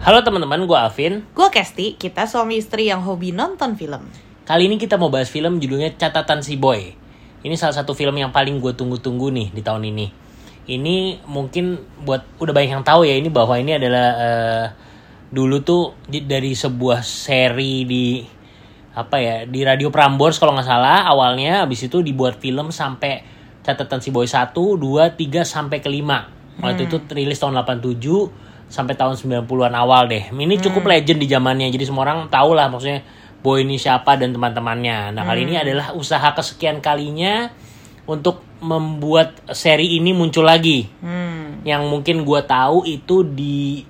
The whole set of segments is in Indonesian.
Halo teman-teman, gue Alvin. Gue Kesti, kita suami istri yang hobi nonton film. Kali ini kita mau bahas film judulnya Catatan Si Boy. Ini salah satu film yang paling gue tunggu-tunggu nih di tahun ini. Ini mungkin buat udah banyak yang tahu ya ini bahwa ini adalah uh, dulu tuh dari sebuah seri di apa ya di Radio Prambors kalau nggak salah awalnya habis itu dibuat film sampai catatan si boy 1, 2, 3 sampai ke 5. Waktu itu rilis tahun 87 sampai tahun 90-an awal deh. Ini cukup legend di zamannya. Jadi semua orang tahu lah maksudnya Boy ini siapa dan teman-temannya. Nah, kali ini adalah usaha kesekian kalinya untuk membuat seri ini muncul lagi. Hmm. Yang mungkin gua tahu itu di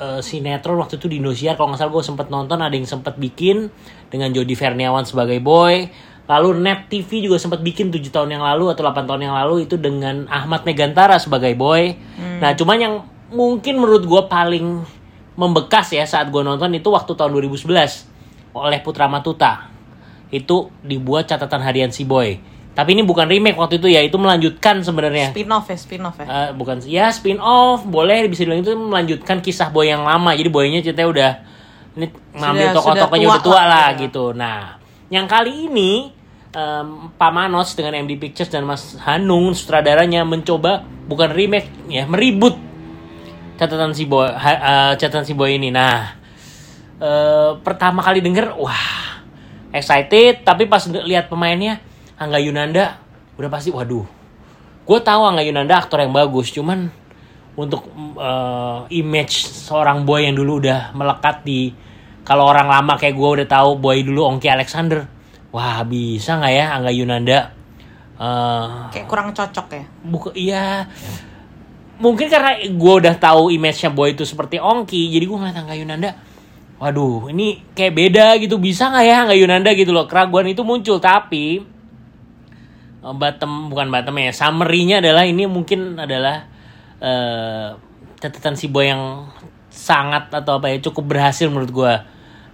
eh, sinetron waktu itu di Indosiar kalau nggak salah gue sempet nonton ada yang sempet bikin dengan Jody Verniawan sebagai boy lalu Net TV juga sempat bikin tujuh tahun yang lalu atau 8 tahun yang lalu itu dengan Ahmad Megantara sebagai boy nah cuman yang mungkin menurut gue paling membekas ya saat gue nonton itu waktu tahun 2011 oleh Putra Matuta. Itu dibuat catatan harian si boy. Tapi ini bukan remake waktu itu ya itu melanjutkan sebenarnya. Spin-off ya, spin-off ya. Eh, bukan ya spin off boleh bisa dibilang itu melanjutkan kisah boy yang lama. Jadi boynya ceritanya udah ini ngambil tokoh-tokohnya udah tua lah, lah gitu. nah yang kali ini em, Pak Manos dengan MD Pictures dan Mas Hanung sutradaranya mencoba bukan remake ya meribut catatan si boy eh, catatan si boy ini. Nah eh, pertama kali denger wah excited. Tapi pas lihat pemainnya Angga Yunanda udah pasti waduh. Gue tahu Angga Yunanda aktor yang bagus cuman untuk eh, image seorang boy yang dulu udah melekat di kalau orang lama kayak gue udah tahu boy dulu Ongki Alexander. Wah bisa nggak ya Angga Yunanda eh Kayak kurang cocok ya. buka iya mungkin karena gue udah tahu image-nya boy itu seperti Ongki jadi gue ngeliat Angga Yunanda waduh ini kayak beda gitu bisa nggak ya Angga Yunanda? Gitu loh. Keraguan itu muncul tapi eh, bottom bukan bottom ya summary-nya adalah ini mungkin adalah eh, catatan si boy yang sangat atau apa ya cukup berhasil menurut gue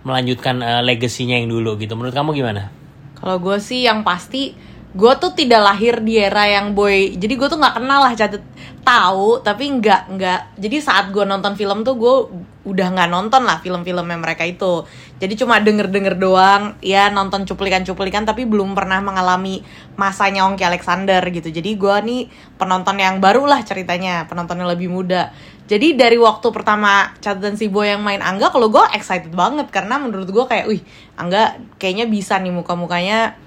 melanjutkan eh, legasinya yang dulu gitu. Menurut kamu gimana? Kalau gue sih yang pasti gue tuh tidak lahir di era yang boy jadi gue tuh nggak kenal lah catet tahu tapi nggak nggak jadi saat gue nonton film tuh gue udah nggak nonton lah film-filmnya mereka itu. Jadi cuma denger denger doang ya nonton cuplikan-cuplikan tapi belum pernah mengalami masanya Ongki Alexander gitu. Jadi gue nih penonton yang baru lah ceritanya penonton yang lebih muda. Jadi dari waktu pertama catatan si boy yang main Angga kalau gue excited banget karena menurut gue kayak wih Angga kayaknya bisa nih muka-mukanya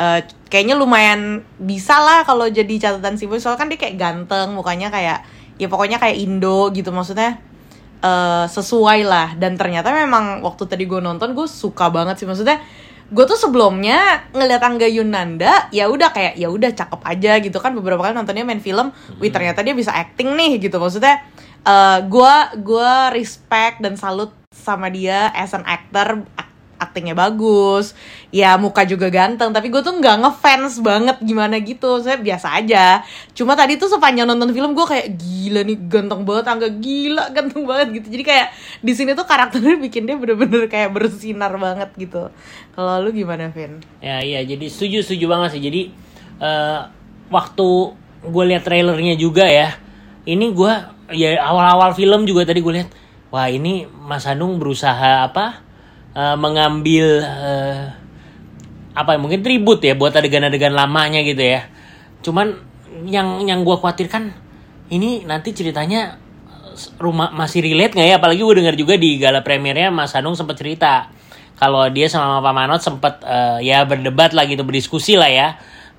eh, kayaknya lumayan bisa lah kalau jadi catatan si boy soalnya kan dia kayak ganteng mukanya kayak ya pokoknya kayak Indo gitu maksudnya eh, sesuai lah. Dan ternyata memang waktu tadi gue nonton gue suka banget sih. Maksudnya gue tuh sebelumnya ngeliat Angga Yunanda ya udah kayak ya udah cakep aja gitu kan. Beberapa kali nontonnya main film wih ternyata dia bisa acting nih gitu. Maksudnya gue gue respect dan salut sama dia as an actor aktingnya bagus. Ya muka juga ganteng tapi gue tuh nggak ngefans banget gimana gitu. Saya biasa aja. Cuma tadi tuh sepanjang nonton film gue kayak gila nih ganteng banget angga gila ganteng banget gitu. Jadi kayak di sini tuh karakternya bikin dia bener-bener kayak bersinar banget gitu. Kalau lu gimana Vin? Ya iya jadi setuju setuju banget sih. Jadi eh, waktu gue lihat trailernya juga ya ini gue ya awal-awal film juga tadi gue lihat wah ini Mas Hanung berusaha apa eh, mengambil eh, apa mungkin tribut ya buat adegan-adegan lamanya gitu ya. Cuman yang yang gue khawatirkan ini nanti ceritanya rumah masih relate nggak ya? Apalagi gue dengar juga di gala premiernya Mas Hanung sempat cerita kalau dia sama Pak Manot sempat eh, ya berdebat lah gitu berdiskusi lah ya.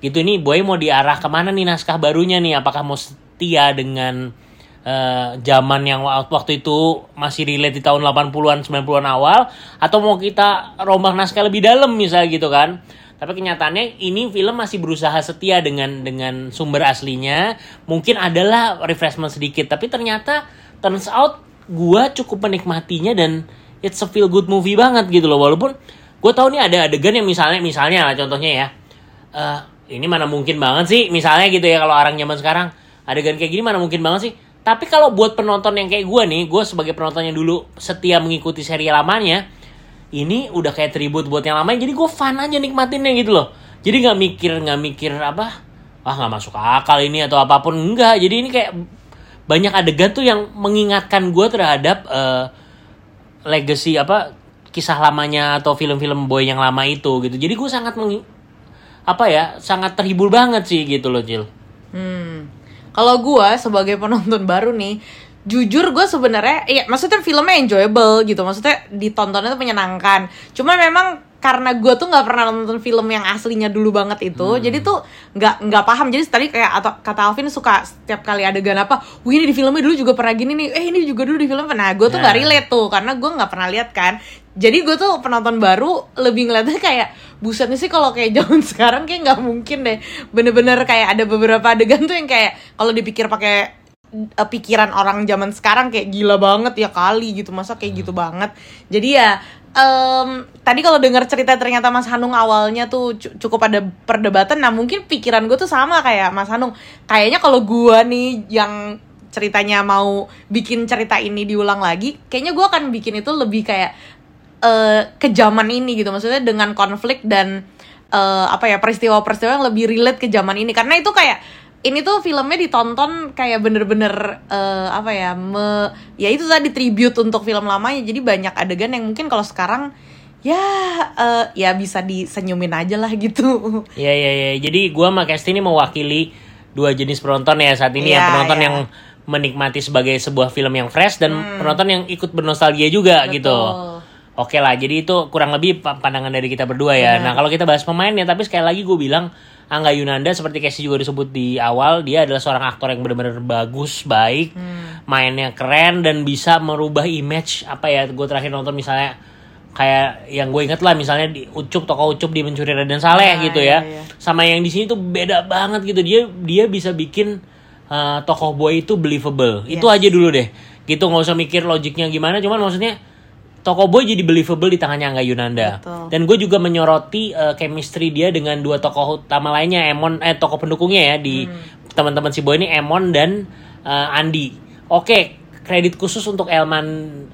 Gitu ini boy mau diarah ke mana nih naskah barunya nih? Apakah mau setia dengan eh, zaman yang wa- waktu itu masih relate di tahun 80-an 90-an awal atau mau kita rombak naskah lebih dalam misalnya gitu kan. Tapi kenyataannya ini film masih berusaha setia dengan dengan sumber aslinya. Mungkin adalah refreshment sedikit tapi ternyata turns out gua cukup menikmatinya dan it's a feel good movie banget gitu loh. Walaupun gue tahu nih ada adegan yang misalnya misalnya lah contohnya ya. Eh ini mana mungkin banget sih? Misalnya gitu ya kalau orang zaman sekarang adegan kayak gini mana mungkin banget sih tapi kalau buat penonton yang kayak gue nih gue sebagai penonton yang dulu setia mengikuti seri lamanya ini udah kayak tribut buat yang lamanya jadi gue fun aja nikmatinnya gitu loh jadi nggak mikir nggak mikir apa ah nggak masuk akal ini atau apa pun enggak jadi ini kayak banyak adegan tuh yang mengingatkan gue terhadap eh, legacy apa kisah lamanya atau film-film boy yang lama itu gitu. Jadi gue sangat meng, apa ya sangat terhibur banget sih gitu loh Cil. Hmm. Kalau gua sebagai penonton baru nih, jujur gue sebenarnya, iya maksudnya filmnya enjoyable gitu, maksudnya ditontonnya tuh menyenangkan. Cuma memang karena gue tuh nggak pernah nonton film yang aslinya dulu banget itu, jadi tuh nggak nggak paham. Jadi tadi kayak atau kata Alvin suka setiap kali adegan apa, wih ini di filmnya dulu juga pernah gini nih, eh ini juga dulu di film. Nah gue tuh nggak Ya. relate tuh karena gue nggak pernah lihat kan. Jadi gue tuh penonton baru lebih ngeliatnya kayak busetnya sih kalau kayak zaman sekarang kayak nggak mungkin deh. Bener-bener kayak ada beberapa adegan tuh yang kayak kalau dipikir pakai eh, pikiran orang zaman sekarang kayak gila banget ya kali gitu masa kayak gitu banget. Jadi ya em, tadi kalau dengar cerita ternyata Mas Hanung awalnya tuh cu- cukup ada perdebatan. Nah mungkin pikiran gue tuh sama kayak Mas Hanung. Kayaknya kalau gue nih yang ceritanya mau bikin cerita ini diulang lagi, kayaknya gue akan bikin itu lebih kayak eh, ke zaman ini gitu maksudnya dengan konflik dan eh, apa ya peristiwa-peristiwa yang lebih relate ke zaman ini karena itu kayak ini tuh filmnya ditonton kayak bener-bener eh, apa ya me, ya itu tadi tribute untuk film lamanya jadi banyak adegan yang mungkin kalau sekarang ya eh, ya bisa disenyumin aja lah gitu Iya iya iya. Jadi gua sama Kesti ini mewakili dua jenis penonton ya saat ini Iya, yang penonton iya. yang menikmati sebagai sebuah film yang fresh dan penonton yang ikut bernostalgia juga Betul. gitu. Oke lah, jadi itu kurang lebih pa- pandangan dari kita berdua ya. Nah kalau kita bahas pemainnya, tapi sekali lagi gue bilang Angga Yunanda seperti Casey juga disebut di awal, dia adalah seorang aktor yang benar-benar bagus, baik, mainnya keren dan bisa merubah image apa ya? Gue terakhir nonton misalnya kayak yang gue inget lah misalnya di Ucup tokoh Ucup di Mencuri Raden Saleh Nah, gitu iya, ya iya. sama yang di sini tuh beda banget gitu dia dia bisa bikin uh, tokoh boy itu believable itu Yes. aja dulu deh gitu nggak usah mikir logiknya gimana cuman maksudnya tokoh boy jadi believable di tangannya Angga Yunanda. Betul. dan gue juga menyoroti uh, chemistry dia dengan dua tokoh utama lainnya Emon eh tokoh pendukungnya ya di teman-teman si boy ini Emon dan uh, Andi. Oke kredit khusus untuk Elman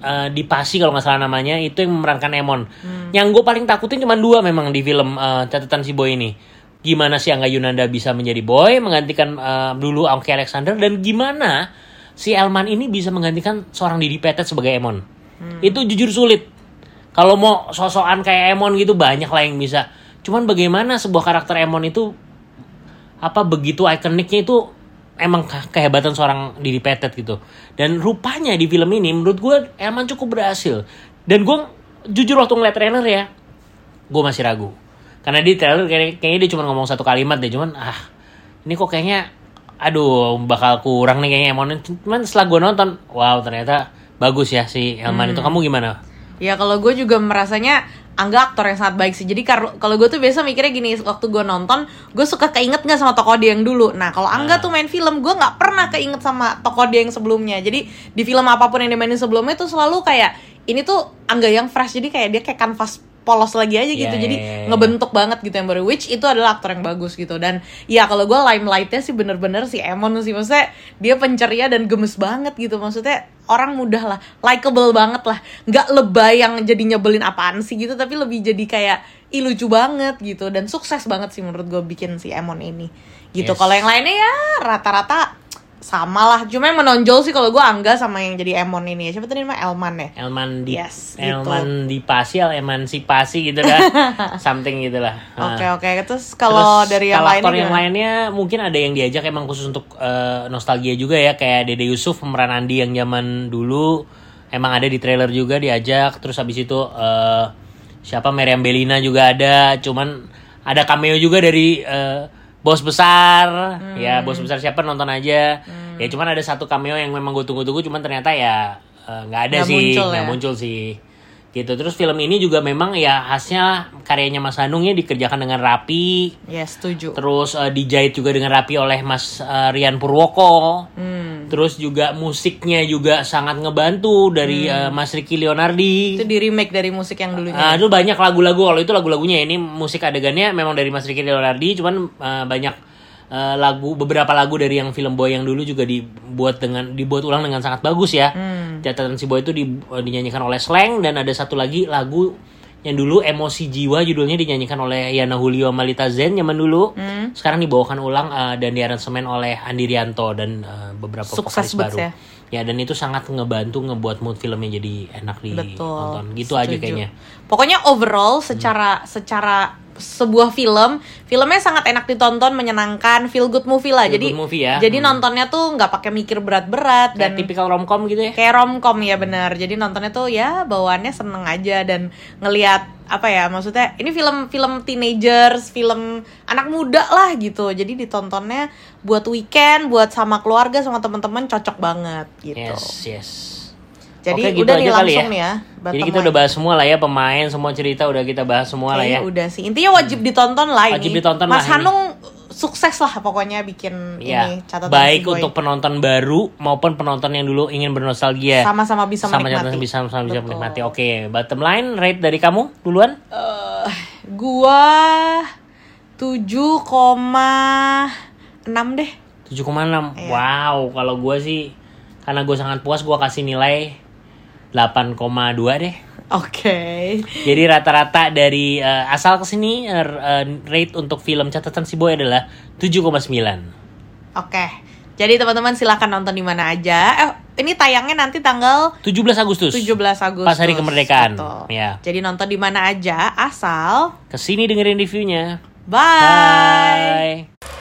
uh, di Pasi kalau nggak salah namanya itu yang memerankan Emon. Yang gue paling takutin cuma dua memang di film uh, catatan si boy ini. Gimana sih Angga Yunanda bisa menjadi boy menggantikan uh, dulu Angki Alexander dan gimana si Elman ini bisa menggantikan seorang Didi Petet sebagai Emon itu jujur sulit. Kalau mau sosokan kayak Emon gitu banyak lah yang bisa. Cuman bagaimana sebuah karakter Emon itu apa begitu ikoniknya itu emang ke- kehebatan seorang Didi Petet gitu. Dan rupanya di film ini menurut gue Elman cukup berhasil. Dan gue jujur waktu ngeliat trailer ya gue masih ragu. Karena di trailer kayak- kayaknya dia cuma ngomong satu kalimat deh cuman ah ini kok kayaknya aduh bakal kurang nih kayaknya Emon. Cuman setelah gue nonton wow ternyata bagus ya si Elman itu kamu gimana Ya kalau gue juga merasanya Angga aktor yang sangat baik sih. Jadi kalau gue tuh biasa mikirnya gini, waktu gue nonton, gue suka keinget nggak sama tokoh dia yang dulu. Nah kalau Angga tuh main film, gue nggak pernah keinget sama tokoh dia yang sebelumnya. Jadi di film apa pun yang dimainin sebelumnya tuh selalu kayak ini tuh Angga yang fresh. Jadi kayak dia kayak kanvas polos lagi aja gitu. Iya, Jadi iya, iya. ngebentuk banget gitu yang baru. Which itu adalah aktor yang bagus gitu. Dan ya kalau gue limelightnya sih bener-bener si Emon sih. Maksudnya dia penceria dan gemes banget gitu. Maksudnya orang mudah lah, likable banget lah, nggak lebay yang jadi nyebelin apaan sih gitu, tapi lebih jadi kayak ih lucu banget gitu dan sukses banget sih menurut gue bikin si Emon ini gitu. Yes. Kalau yang lainnya ya rata-rata sama lah, cuma yang menonjol sih kalau gue Angga sama yang jadi Emon ini. Siapa tadi namanya Elman ya? Elman di Yes, gitu. Elman dipasi emansipasi gitu kan something gitulah Nah. Oke oke, terus kalau dari yang lainnya aktor yang gimana? lainnya mungkin ada yang diajak emang khusus untuk eh, nostalgia juga ya kayak Dede Yusuf pemeran Andi yang zaman dulu emang ada di trailer juga diajak terus habis itu eh, siapa Meriam Belina juga ada cuman ada cameo juga dari eh, bos besar Hmm. ya bos besar siapa nonton aja ya cuman ada satu cameo yang memang gue tunggu-tunggu cuman ternyata ya eh, nggak ada Nggak sih muncul nggak ya. muncul sih gitu terus film ini juga memang ya khasnya karyanya Mas Hanung ya dikerjakan dengan rapi Ya setuju. terus eh, dijahit juga dengan rapi oleh Mas eh, Rian Purwoko Hmm. Terus juga musiknya juga sangat ngebantu dari eh, Mas Ricky Leonardi Itu di remake dari musik yang dulunya. Ah, itu banyak lagu-lagu kalau itu lagu-lagunya ini musik adegannya memang dari Mas Ricky Leonardi cuman eh, banyak eh, lagu beberapa lagu dari yang film Boy yang dulu juga dibuat dengan dibuat ulang dengan sangat bagus ya Hmm. catatan si Boy itu di- dinyanyikan oleh Slang dan ada satu lagi lagu yang dulu emosi jiwa judulnya dinyanyikan oleh Yana Julio Malita Zen zaman dulu. Hmm. Sekarang dibawakan ulang eh, dan diaransemen oleh Andi Rianto dan eh, beberapa Sukses vokalis baru. ya. Ya dan itu sangat ngebantu ngebuat mood filmnya jadi enak ditonton. Gitu aja setuju. kayaknya. Pokoknya overall secara secara sebuah film, filmnya sangat enak ditonton, menyenangkan, feel good movie lah. Feel jadi good movie ya. Jadi Hmm. nontonnya tuh nggak pakai mikir berat-berat Dan tipikal romcom gitu ya. kayak romcom ya bener. Jadi nontonnya tuh ya bawaannya seneng aja dan ngelihat apa ya maksudnya ini film-film teenagers, film anak muda lah gitu. Jadi ditontonnya buat weekend, buat sama keluarga sama teman-teman cocok banget gitu. Yes, yes. Jadi Oke, gitu udah nih langsung ya. nih ya. Jadi kita udah bahas semua lah ya pemain, semua cerita udah kita bahas semua lah ya. Udah sih. Intinya wajib ditonton lah Wajib ini. ditonton Mas lah ini. Hanung sukses lah pokoknya bikin Ya, ini catatan baik si untuk penonton baru maupun penonton yang dulu ingin bernostalgia. sama-sama bisa sama menikmati. bisa sama bisa menikmati. Oke, bottom line rate dari kamu duluan? Eh, gua 7,6 deh. 7,6. Iya. Wow, kalau gua sih karena gue sangat puas gua kasih nilai 8,2 deh. Oke. Jadi rata-rata dari eh, asal ke sini eh, eh, rate untuk film catatan si boy adalah 7,9. Oke. Jadi teman-teman silahkan nonton di mana aja. Eh, ini tayangnya nanti tanggal 17 Agustus. 17 Agustus. Pas hari kemerdekaan. Betul. Ya. Jadi nonton di mana aja asal Ke sini dengerin reviewnya. bye.